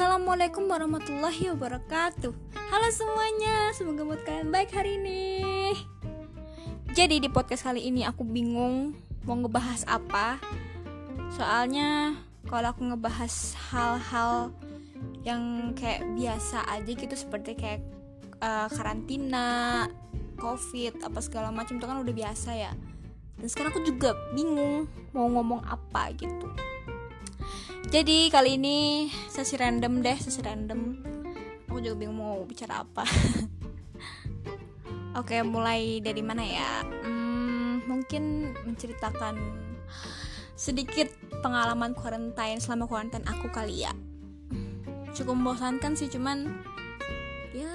Assalamualaikum warahmatullahi wabarakatuh. Halo semuanya, semoga mood kalian baik hari ini. Jadi di podcast kali ini aku bingung mau ngebahas apa. Soalnya kalau aku ngebahas hal-hal yang kayak biasa aja gitu Seperti kayak uh, karantina, covid, apa segala macam itu kan udah biasa ya. Dan sekarang aku juga bingung mau ngomong apa gitu jadi kali ini sesi random deh, sesi random. Aku juga bingung mau bicara apa. Oke, mulai dari mana ya? Hmm, mungkin menceritakan sedikit pengalaman quarantine selama quarantine aku kali ya. Cukup membosankan sih, cuman ya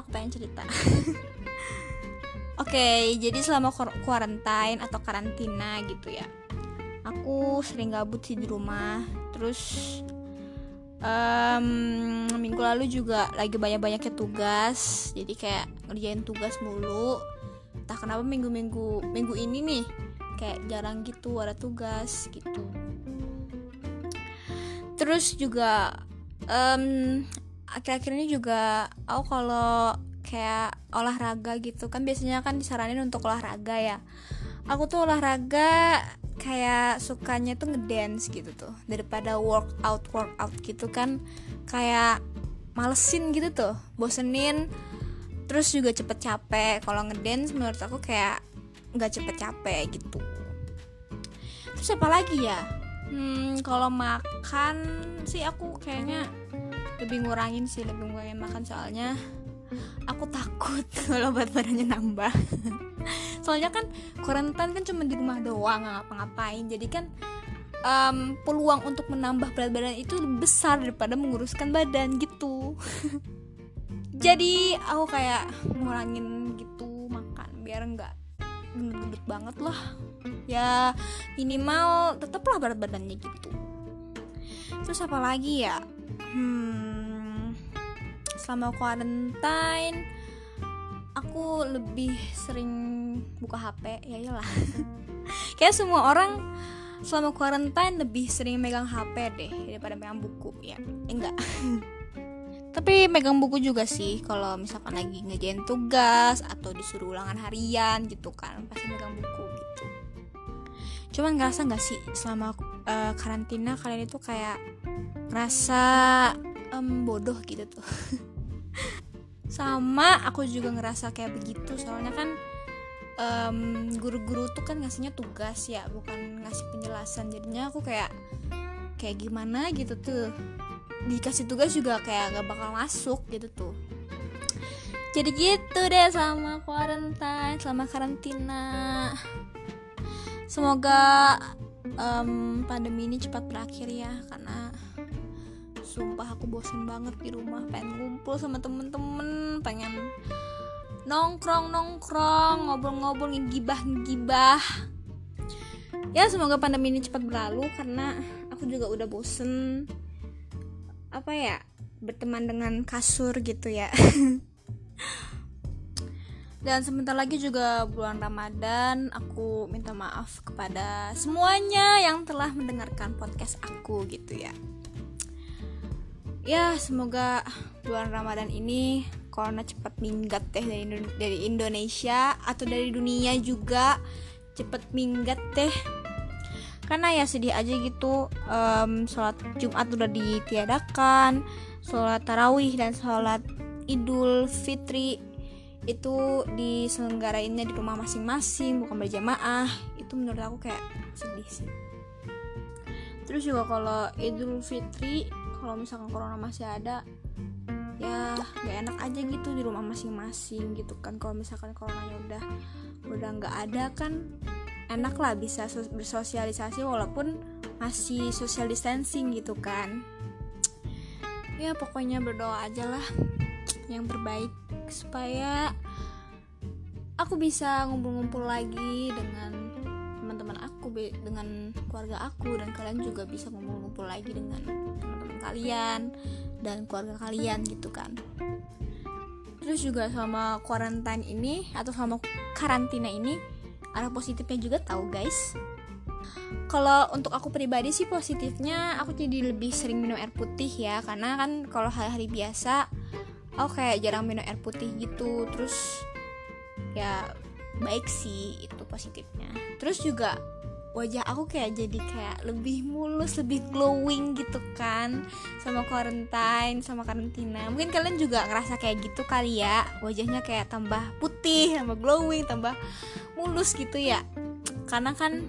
aku pengen cerita. Oke, jadi selama quarantine atau karantina gitu ya. Aku sering gabut sih di rumah terus um, minggu lalu juga lagi banyak-banyaknya tugas. Jadi kayak ngerjain tugas mulu. Entah kenapa minggu-minggu minggu ini nih kayak jarang gitu ada tugas gitu. Terus juga um, akhir-akhir ini juga aku kalau kayak olahraga gitu kan biasanya kan disaranin untuk olahraga ya. Aku tuh olahraga kayak sukanya tuh ngedance gitu tuh. Daripada workout workout gitu kan kayak malesin gitu tuh bosenin. Terus juga cepet capek. Kalau ngedance menurut aku kayak nggak cepet capek gitu. Terus apa lagi ya? Hmm, kalau makan sih aku kayaknya lebih ngurangin sih lebih ngurangin makan. Soalnya aku takut kalau badannya nambah soalnya kan quarantine kan cuma di rumah doang ngapa-ngapain. Jadi kan um, peluang untuk menambah berat badan itu lebih besar daripada menguruskan badan gitu. Jadi aku kayak ngurangin gitu makan biar nggak gendut banget lah. Ya minimal tetaplah berat badannya gitu. Terus apa lagi ya? Hmm selama quarantine aku lebih sering buka HP ya iyalah. Kayak semua orang selama quarantine lebih sering megang HP deh daripada megang buku ya. Eh, enggak. Tapi megang buku juga sih kalau misalkan lagi ngejain tugas atau disuruh ulangan harian gitu kan pasti megang buku gitu. Cuman ngerasa nggak sih selama uh, karantina kalian itu kayak ngerasa um, bodoh gitu tuh sama aku juga ngerasa kayak begitu. Soalnya kan um, guru-guru tuh kan ngasihnya tugas ya bukan ngasih penjelasan. Jadinya aku kayak kayak gimana gitu tuh. Dikasih tugas juga kayak gak bakal masuk gitu tuh. Jadi gitu deh sama quarantine selama karantina. Semoga um, pandemi ini cepat berakhir ya karena sumpah aku bosen banget di rumah pengen ngumpul sama temen-temen pengen nongkrong nongkrong ngobrol-ngobrol ngegibah ngegibah ya semoga pandemi ini cepat berlalu karena aku juga udah bosen apa ya berteman dengan kasur gitu ya. Dan sebentar lagi juga bulan Ramadan aku minta maaf kepada semuanya yang telah mendengarkan podcast aku gitu ya ya semoga bulan Ramadan ini corona cepat minggat deh dari dari Indonesia atau dari dunia juga. Cepet minggat deh. Karena ya sedih aja gitu um, sholat Jumat udah ditiadakan sholat tarawih dan sholat Idul Fitri itu diselenggarainnya di rumah masing-masing bukan berjamaah. Itu menurut aku kayak sedih sih. Terus juga kalau Idul Fitri kalau misalkan corona masih ada ya gak enak aja gitu di rumah masing-masing gitu kan. Kalau misalkan coronanya udah udah nggak ada kan enak lah bisa bersosialisasi walaupun masih social distancing gitu kan. Ya pokoknya berdoa aja lah yang terbaik supaya aku bisa ngumpul-ngumpul lagi dengan dengan keluarga aku dan kalian juga bisa ngumpul-ngumpul lagi dengan teman-teman kalian dan keluarga kalian gitu kan. Terus juga sama quarantine ini atau sama karantina ini ada positifnya juga tahu guys. Kalau untuk aku pribadi sih positifnya aku jadi lebih sering minum air putih ya karena kan kalau hari-hari biasa aku kayak jarang minum air putih gitu. Terus ya baik sih itu positifnya. Terus juga wajah aku kayak jadi kayak lebih mulus lebih glowing gitu kan. Sama quarantine sama karantina. Mungkin kalian juga ngerasa kayak gitu kali ya. Wajahnya kayak tambah putih tambah glowing tambah mulus gitu ya. Karena kan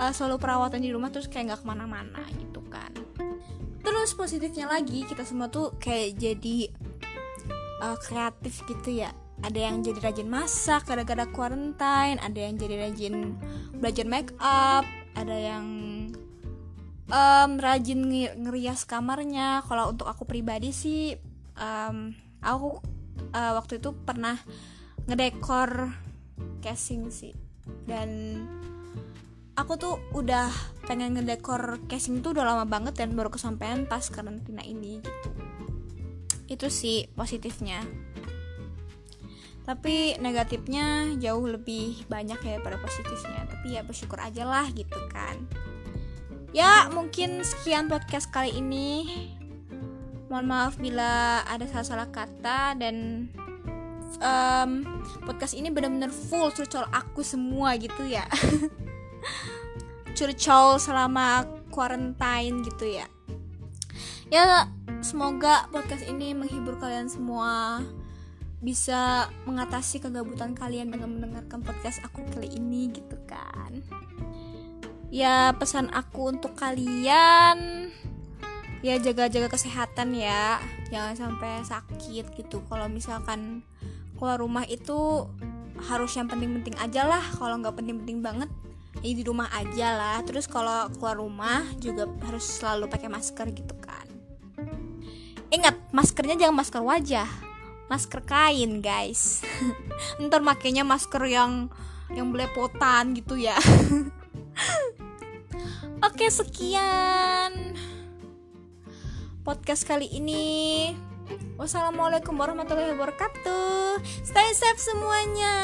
uh, selalu perawatan di rumah terus kayak nggak ke mana-mana gitu kan. Terus positifnya lagi kita semua tuh kayak jadi uh, kreatif gitu ya ada yang jadi rajin masak gara-gara quarantine ada yang jadi rajin belajar make up ada yang um, rajin ngerias kamarnya. Kalau untuk aku pribadi sih um, aku uh, waktu itu pernah ngedekor casing sih. Dan aku tuh udah pengen ngedekor casing tuh udah lama banget dan baru kesampaian pas karantina ini gitu. Itu sih positifnya tapi negatifnya jauh lebih banyak ya pada positifnya. Tapi ya bersyukur aja lah gitu kan. Ya mungkin sekian podcast kali ini. Mohon maaf bila ada salah-salah kata dan um, podcast ini benar-benar full curcol aku semua gitu ya. Curcol selama quarantine gitu ya. Ya semoga podcast ini menghibur kalian semua bisa mengatasi kegabutan kalian dengan mendengarkan podcast aku kali ini gitu kan. Ya pesan aku untuk kalian ya jaga-jaga kesehatan ya. Jangan sampai sakit gitu. Kalau misalkan keluar rumah itu harus yang penting-penting aja lah. Kalau nggak penting-penting banget ya di rumah aja lah. Terus kalau keluar rumah juga harus selalu pakai masker gitu kan. Ingat maskernya jangan masker wajah masker kain guys. Ntar makainya masker yang yang belepotan gitu ya. Oke sekian podcast kali ini. Wassalamualaikum warahmatullahi wabarakatuh. Stay safe semuanya